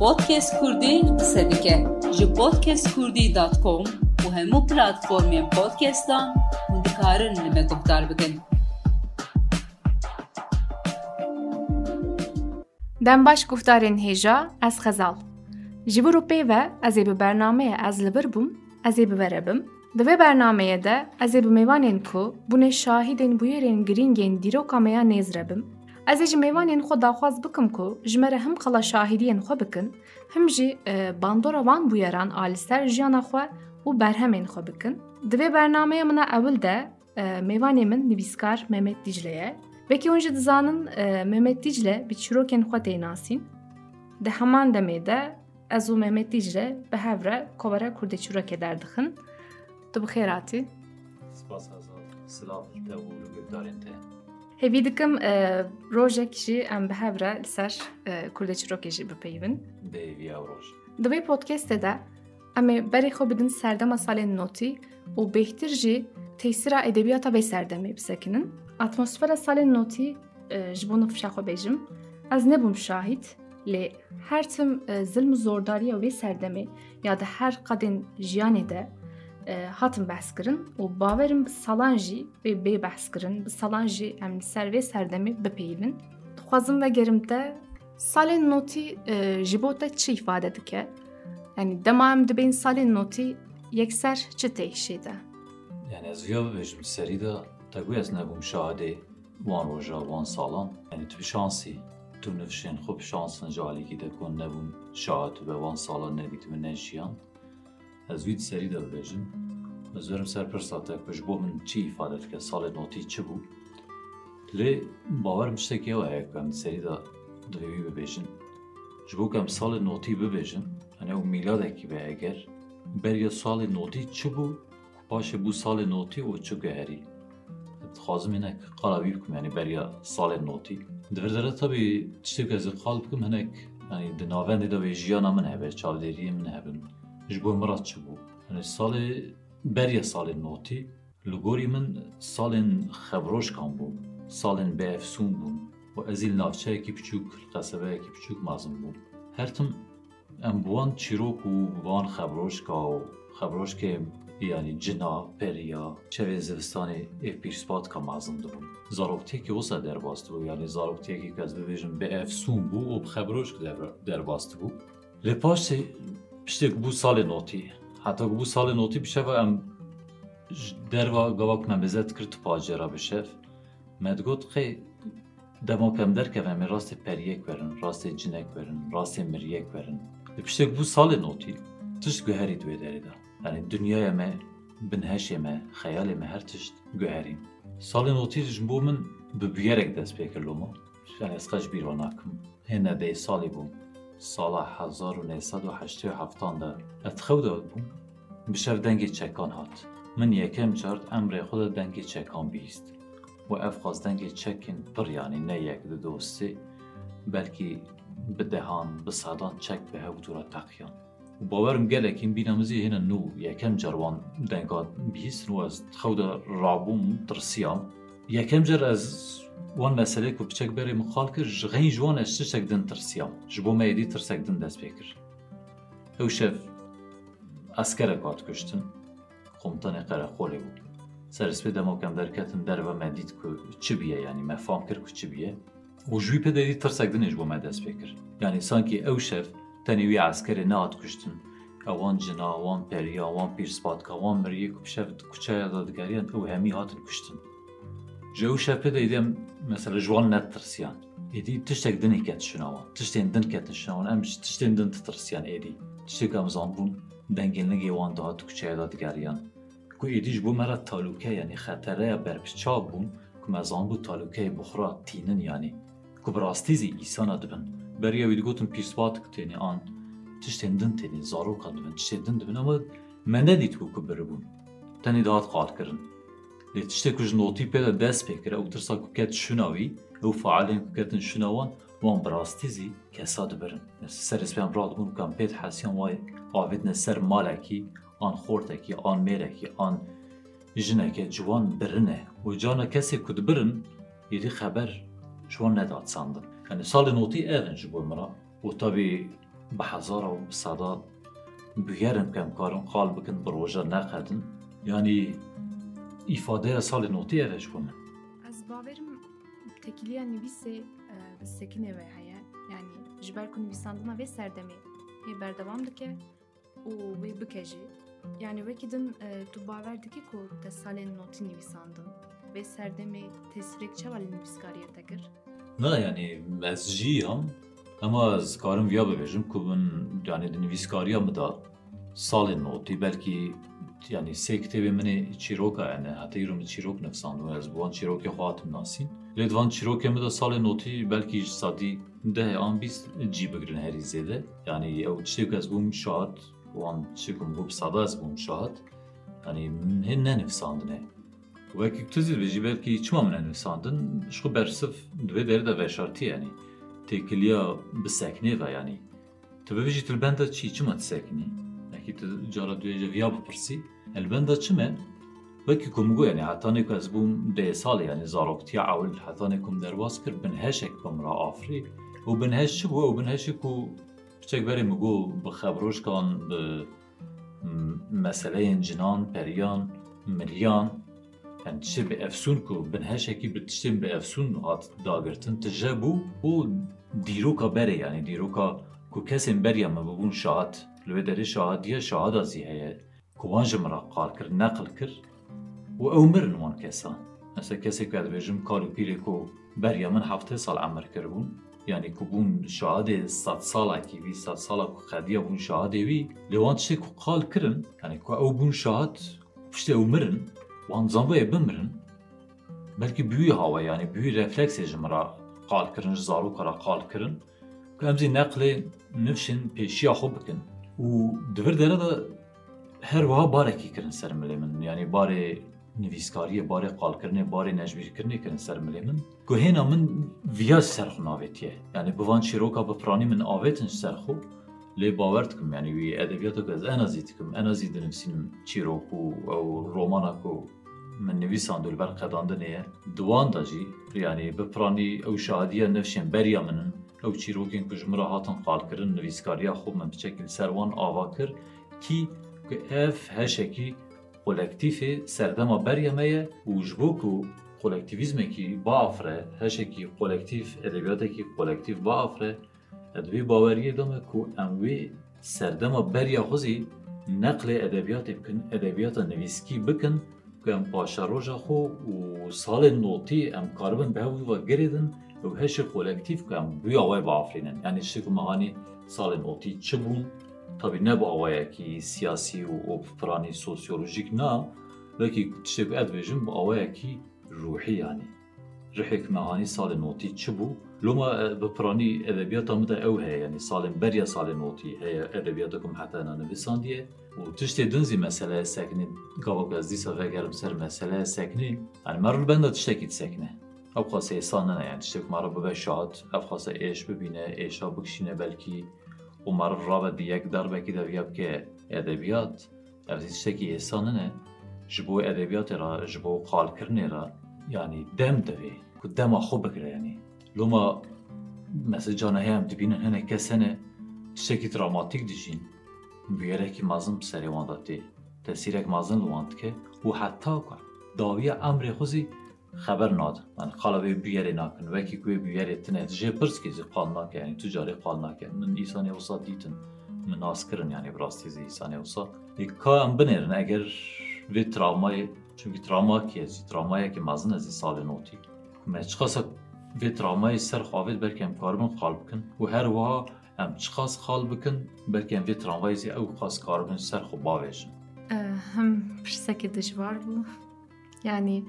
Podcast Kurdi qise dike ji podcastkurdî.com û hemû platformên podcastan hûn dikarin li me guhdar bikin. Dem baş guhdarên hêja ez xezal. Ji bo pêve ez ê bi bernameyê ez li bir bûm, ez ê biberebim, Di vê bernameyê de ez ê bi mêvanên ku bûne şahidên bûyerên giringên dîroka meya nêzrebim Ez ê ji mêvanên xwe daxwaz bikim ku ji me re him qala şahîdiyên xwe bikin, him jî e, bandora van bûyeran alîster jiyana xwe û berhemên xwe bikin. Di vê bernameya min ewil de e, mêvanê min nivîskar Mehmet Dicle ye. Vekî hûn jî dizanin e, Mehmet Dicle bi çîrokên xwe tê nasîn. Di heman demê de ez û Mehmet Dicle bi hev re kovara Kurdê çîrokê derdixin. Tu bi xêr hatî. Spas. Silav te û li te. Hevî dikim e, rojek jî em bi hev re li ser e, Kurdê çîrokê jî bipeyivin. Bê vî ew roj. Di vê podcastê de em ê berê xwe bidin serdema salên notî û bêhtir jî tesîra edebiyata vê serdemê bisekinin. Atmosfera salên notî e, ji bo nifşa xwe bêjim. Ez nebûm şahîd lê her tim zilm û zordariya wê serdemê ya da her qedên jiyanê de hatin behs kirin û bawerim bi salan jî vê bê behs kirin bi salan jî em li ser vê serdemê bipeyivin. Dixwazim vegerim te salên notî ji bo te çi îfade dike? Yani dema em dibên salên notî yekser çi têşê de? Yani ez viya bibêjim serî de te gu ez nebûm şahidê wan roja wan salan. Yani tu şansî tu nifşên xwe bi şansın ji alîkî de ku nebûm şahid ve wan salan nedîtime ne jiyan. Ez vî serî de bibêjim. Ez werim ser pirsa te ku ji bo min çi îfade dike salê notî çi bû? Lê bawerim tiştekî ew heye ku em serî de divê wî bibêjin. Ji bo ku em salê notî bibêjin, hani ew mîladekî be eger beriya salê notî çi bû paşê bû salê notî û çi geherî. Dixwazim hinek qala wî bikim yani beriya salên notî. Di vir de tabii tiştek ez qal bikim hinek yani di navendê de wê jiyana min hebe, çavderiyê min hebin. جبو مرات چبو یعنی سال بریا سال نوتی لگوری من سال خبروش کام بوم سال به افسون بود و از نافچه اکی پچوک قصبه اکی پچوک مازم بوم هر تم ام بوان چیروک کو بوان خبروش کام خبروش که یعنی جنا پریا چه به زمستان اف پیشپاد کام مازم دوم زاروکتی که وسا در باست بو یعنی زاروکتی که از بیشم به افسون بود، و خبروش که در باست بو لپاش پشته بو سال نو حتی بو سال نو تی بیشه و ام در و گاک مبزت کرده پاچه را بیشه میاد گوید خی دماغم در که و مراست پریک ورن راست جنیک ورن راست مریک ورن پشته بو سال نو تی توش گهری دویده ایدا. یعنی دنیایم بهنشیم، خیالیم هر تیش گهری. سال نو تی روش بودم به بیرک دست به کلمه یعنی سکه بیرون اکم هندهای سالی بوم. سال 1987 ده اتخوه داد بوم بشف دنگی چکان هات. من یکم جارد امر خود دنگی چکان بیست. و افخاز دنگی چکن پر یعنی نه یک ده دوستی بلکی به دهان به سادان چک به هاو دورا تقیان. و باورم گله که بی نمزی هنه نو یکم جاروان دنگات بیست. نو از خود رابم ترسیام. Ez xew de rabûm tirsiyam. Yekem car ez wan meselê ku biçek berê min xal kir ji xeyî ji wan ez tiştek din tirsiyam. Ji bo me êdî tirsek din dest pê kir. Ew şev eskerek hat kuştin, komutanê qereqolê bû. Serspê demokem derketin derve me dît ku çi biye yani me fam kir ku çi biye. û ji wî pê de dît tirsek dinê ji bo me dest pê kir. Yani sankî ew şev tenê wî جو شپ ایدیم مثلا جوان نترسیان ایدی تشت دنی کت شنوا تشت دن کت شنوا ام تشت دن ترسیان ایدی تشت کام زان بون دنگی نگی وان داد تو کچه داد گریان کو ایدی بو مرد تالوکه یعنی خطره یا چاب بون کو مزان بو تالوکه بخرا تینن یعنی کو براستیز ایسان ادبن بریا وید گوتن پیس کتینی آن تشت دن تینی زارو کدبن تشت دن دبن اما من ندید کو کبری بربون تنی داد قاد کرن لذشته که 95 ده سال که او در سال 95 او فعالیم که در 91 منبر استیزی کساد برم. در سریسی منبرمون که 5 حسیم وی آوید نسر مالکی، آن خورده کی، آن میره کی، آن جنگ که جوان برنه، اوجان کسی که برم یه دی خبر شوند ندارد. سال 95 بود مرا و طبی به حضور و صدات بیگردم کم کارم قلب کنم بروجه نخهتن. یعنی ifade sal notî ev ji min. Ez baverim tekiliya nivîsê bi sekinê ve heye yani ji ber ku nivîsandina vê serdemê hê berdewam dike û wê bike jî yani wekî din tu bawer dikî ku te salên notî nivîsandin vê serdemê tesirek çawa li nivîskariya te kir? Na yani ez jî Ama ez karim viya bibêjim ku bin yani di nivîskariya min da سال نوتی بلکی یعنی سه کتاب من چیروکا اینه حتی یه روم چیروک نفسان و از بوان چیروک خواهتم ناسین لیدوان چیروک همه سال نوتی بلکی سادی ده آن بیس جی بگرن هری زیده یعنی او چیک از بوم شاد وان چیکم بوب سادا از بوم شاد یعنی من نه نفساندنه و اکی کتوزید به جی بلکی چما من نفساندن شخو برسف دوی داره ده وشارتی یعنی تکلیا بسکنه و یعنی تو ببیجی تلبنده چی چما تسکنه دیتە جارە دوێژە یا بپرسی؟ ئەلبەندا چمە؟ وەکی کۆمگو یعنی هەتانێک ئەس بووم دێ ساڵی ینی زارۆکتیا ئەول هەتانێکم دەرواز کرد بنهشێک بمرا ئافری. و بنهش چ بووە؟ و بنهشێک و بچێک بەرێ مگو بخەبرۆشکان مسئله جنان پریان، ملیان. هن tişê به افسون کو؟ bin heşekî bi tiştên bi efsûn hat dagirtin tije bû دیروکا بره یعنی دیروکا کو ku بریم beriya me bibûn li derê şahadiya şahada zî heye ku wan ji qal kir? Neqil kir û ew mirin wan kesan mesela kesek ku dibêjim kal û pîrê ku beriya min heftê sal emer kiribûn yani ku bûn şahadê sed salekî wî sed sala ku xediya bûn şahadê wî lê wan tiştê ku qal kirin yani ku ew bûn şahat piştê ew mirin? Wan zanboyê bimirin belkî bûyî hawa yani bûyî refleksê ji min re qal kirin ji zaroka re qal kirin. Ku em zî neqlê nifşên pêşiya xwe û di vir dere de her wiha barekî kirin ser milê min yani barê nivîskariyê barê qalkirinê barê nejbîrkirinê kirin ser milê min ku hêna min viya ser xwe navêtiye yani bi van çîroka bi piranî min avêtin ji ser xwe lê bawer dikim yani wî edebiyata ku ez enazî dikim enazî dinivîsînim çîrok û ew romana ku min nivîsand li ber qedandinê ye di wan da jî yani bi piranî ew şahadiya nefşên beriya min in او چیروکین که جمعه هاتم خال کردن نویسکاریا خوب من بچکل سروان آواکر کی که اف هشکی کولکتیف سردما بریمه و جبو که کولکتیویزم کی با افره هشکی کولکتیف ادبیاتی کی کولکتیف با افره ادبی باوریه دامه که اموی سردما بریا خوزی نقل ادبیات بکن ادبیات نویسکی بکن که ام پاشا روژا خو و سال نوتی ام کاربن به و گریدن و هش کلکتیف که هەشی کۆلەکتیف بکەم بوی یعنی بافرینن مهانی سال نوتی چبون تا بی نبا وای کی سیاسی و ئۆپرانی سۆسیۆلژیک نا لەکی شتێک مهانی سال نوتی چبو ڕحێکمەغانی آه، ساڵی نۆتی چ بوو لۆمە بپڕانی ئەدەبیاتە مدە ئەو هەیە ینی ساڵێن بەریا ساڵی نۆتی هەیە ئەدەبیاتەکەم هەتانانەویساندیە و تشت دنزی مسئله مەسەلەیە سەکنی گاڵۆگەزدی سر مسئله سکنی. یعنی ئەمەڕ بەندە تشتێکی سکنه. او خواسته ایسا نه یعنی تشتک مارو ببه شاد او خواسته ایش ببینه ایشا بکشینه بلکی او مارو را به دیگ در بکی در بیاب که ادبیات او تشتکی احسان نه نه جبو ادبیات را جبو قال کرنه را یعنی دم دوی که دم خوب بگره یعنی لما مثل جانه هم دبینه هنه کسنه تشتکی دراماتیک دیجین بیاره که مازم سریوان داتی تسیرک مازن لواند که او حتی که داویه امر خوزی خبر ناد. من خاله بیاری ناکن. و کی کوی بیاری تنه. جه پرس که زی قال ناکه. یعنی تجاری قال ناکه. من ایسانی اوسا دیتن. من ناس کرن. یعنی براستی زی ایسانی اوسا ای که هم بنیرن اگر وی ترامای چون که ترامای که زی ترامای که مزن زی سال نوتی. ما چخاص وی ترامای سر خوابید برکه هم کار بن خال بکن. و هر وها هم چخاص خال بکن برکه هم وی ترامای زی او خواست کار بن سر خوب باویشن. هم پرسکی دشوار بو. یعنی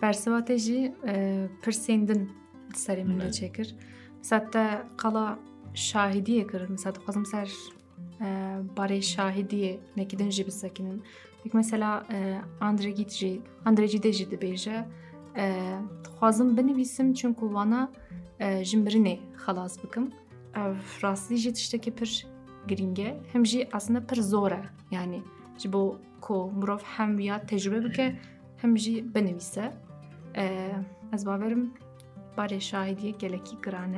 фарсивате жи пирсендин сариминда чекир мисатта қала шаҳидие кир мисат хозим сар баре шаҳидие некидин жи бисакиним як масала андрегит жи андрегиде жи дибêje dixwazim binivîsim çunku wana ji mirinê xelas bikim ev rastî jî tiştekî pir giring e hem jî aslında pir zor e yani ji bo ku mirov hem ya tecrübe bike hem jî binivîse ez baverim barê şahidiyê gelekî giran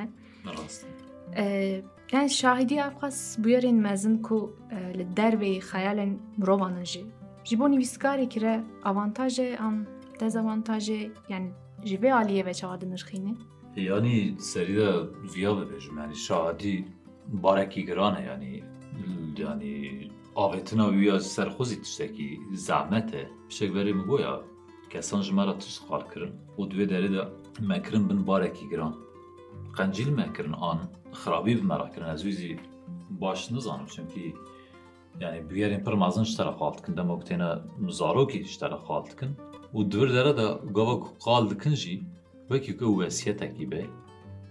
e yani şahidiya xas bu yerên mezin ku li derveyî xeyalên mirovanin jî. Ji bo nivîskarekî re avantajê an dezavantajê yani ji vê aliyê ve çawa dinirxînê yani serî de ziya bibêjim yani şahidî barekî giran e yani yani avêtina wî ya serxwezî tiştekî zehmet e pişek berê min کسان جمع را تو سخار کرن و دوی داری دا مکرن بن باره کی گران قنجیل مکرن آن خرابی بمرا کرن از ویزی باش نزانم چون که یعنی بیاریم پر مازن شتر خالد کن دم وقتی نه مزارو کی شتر خالد کن و دور داره دا گاوا قالد کن جی وکی که ویسیت اکی بی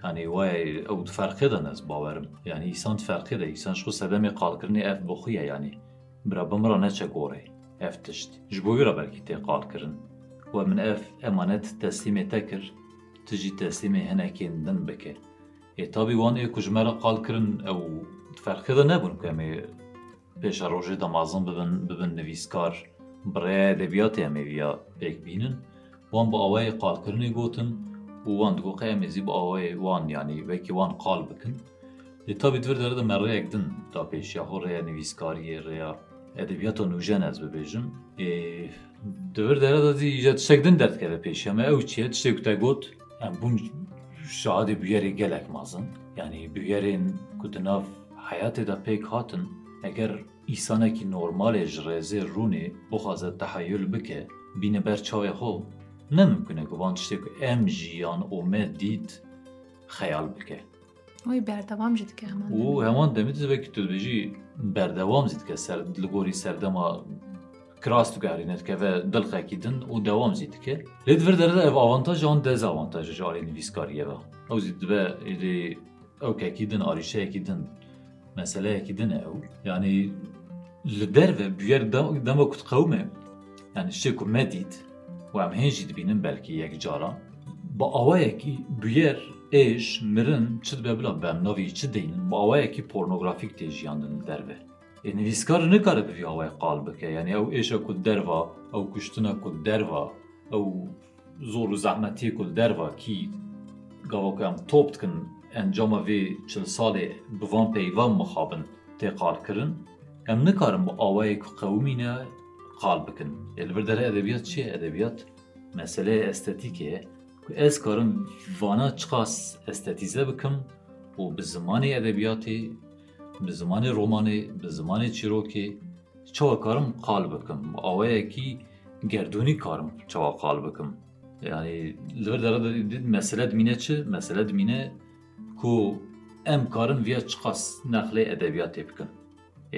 یعنی وای او فرق دن از باورم یعنی ایسان فرق ده ایسان شخو سدمی قال کرنی اف بخویه یعنی برا بمرا نچه گوره افتشت جبوی را برکی تی قال کرنی و من اف امانت تسلیم تکر تجی تسلیم هنکین دن بکه تابی وان ای کجمرا قال کرن او فرقی ده نبون که امی پیش روژه دمازن ببن, ببن نویسکار برای ادبیات امی بیا پیک بینن وان با آوای قال کرنی گوتن و وان دگو که امی زیب آوای وان یعنی وکی وان قال بکن تابی دور داره ده مرره اکدن تا پیش یا خور ریا نویسکاری ریا da edebiyata nûjen ez bibêjim. Ê divir dere de zî îja tiştek din derdkeve pêşiya me ew çi ye tiştek ku got em bûn şahadê bûyerê gelek mezin yanî bûyerên ku di nav hayatê de pêk hatin. Eger îsanekî normalê ji rêzê rûnê bixwaze teheyyül bike bîne ber çavê xwe nemimkune ku van tiştê ku em jiyan û me dît xeyal bike وی بردوام جد که همان û heman demê tu vekî tu dibêjî berdewam zî dike ser li gorî serdema kiras digerîne dikeve dilxekî din û dewam zî dike lê divir dere de ev avantaj an dezavantaj ji alê nivîskariyê ve ew zî dibe êdî ewkekî din arîşeyekî din meseleyekî din ew yanî li derve bûyer dema ku diqewme yani ştê ku me dît û em hên jî dibînin belkî yek êj mirin çi dibe bila bemnavî çi deynin bi awayekî pornografîk tê jiyandin derve ê nivîskar nikare bi vî awayê qal bike yani ew êşa ku derva ew kuştina ku derva ew zor û zehmetiyê ku derva kî gava ku em top dikin encama vê çil salê bi van peyvan mixabin tê qalkirin em nikarin bi awayê ku qewimîne qal bikin ê li vir dere edebiyat çi ye edebiyat که از کارم وانا چقاس استاتیزه بکم و به زمان ادبیاتی به زمان رومانی به زمان چیروکی چوا کارم قال بکم آوه اکی گردونی کارم چوا قال بکم یعنی لور در دید مسئله دمینه چه؟ مسئله دمینه که ام کارم ویا چقاس نخل ادبیاتی بکم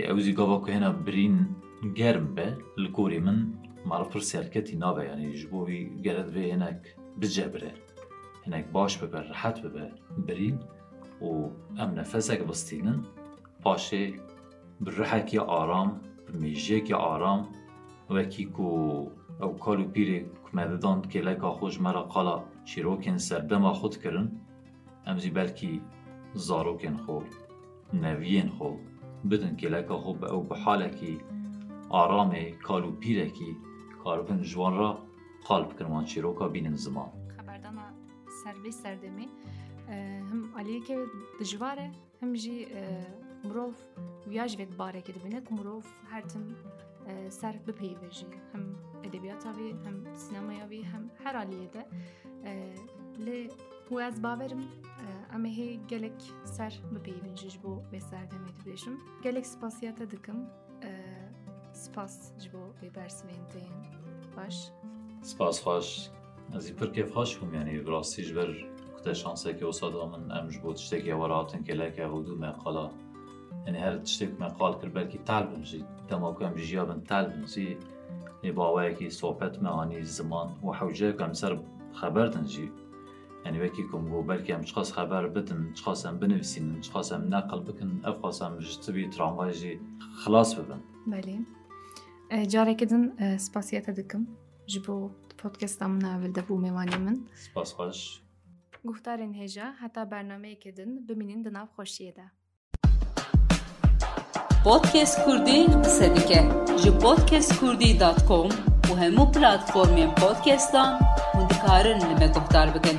اوزی گاوا که هنه برین گرم به لکوری من مال پر سرکتی نابه یعنی جبوی گرد به اینک بجبره هناك باش ببر راحت ببر برين و ام نفسك بستينن باشي برحك يا آرام بميجيك يا آرام وكي كو او کالو پیری کمددان کلکا خوش مرا قالا چیروکن سردما خود کرن امزی بلکی زاروکن خو نوین خو بدن کلکا خو به او بحالکی آرام کالو پیرکی کاربن جوان را halekî aramê kal û pîrekî karibin ji wan re qal bikin wan çîroka bînin ziman خبردانا سربی سردمی هم علیه که دجواره هم جی مروف ویاج وید باره که دبینه که مروف هر تم سر بپیوه جی هم ادبیات وی هم سینما وی هم هر علیه ده لی و از باورم اما هی گلک سر بپیوه جی بو به سردمی دبیشم گلک سپاسیات دکم سپاس جبو به برسمین تین سپاس خۆش ئەزی پر کێف خۆش بووم ینی ڕاستیش بەر کوتە شانسێکی وسەدا من ئەمش بۆ تشتێکی وەراتن کێلەکە هودوو مەقالا ینی هەر تشتێک مەقال کرد بەرکی تال بنجی دەماکەم ژیا بن تال بنجی ێ باوایەکی سۆپەت مەهانی زمان و حوجەکەم سەر خەبەردنجی ینی وەکی کۆم بۆ بەرکەم چقاس خەبەر بدن چقاسم بنویسینن چقاسم نەقل بکن ئەف خواستم ژتبی ترامواژی خلاص ببن. بله. جارێکی دن سپاسیەتە دکم. ji bo podcasta min evil de bû mêvanê min سپاس خۆش guhtarên hêja heta bernameyekê din bimînin di nav xweşiyê de Podcast Kurdî qise dike ji podcastkurdî.com û hemû platformên podcastan hûn dikarin li me guhdar bikin.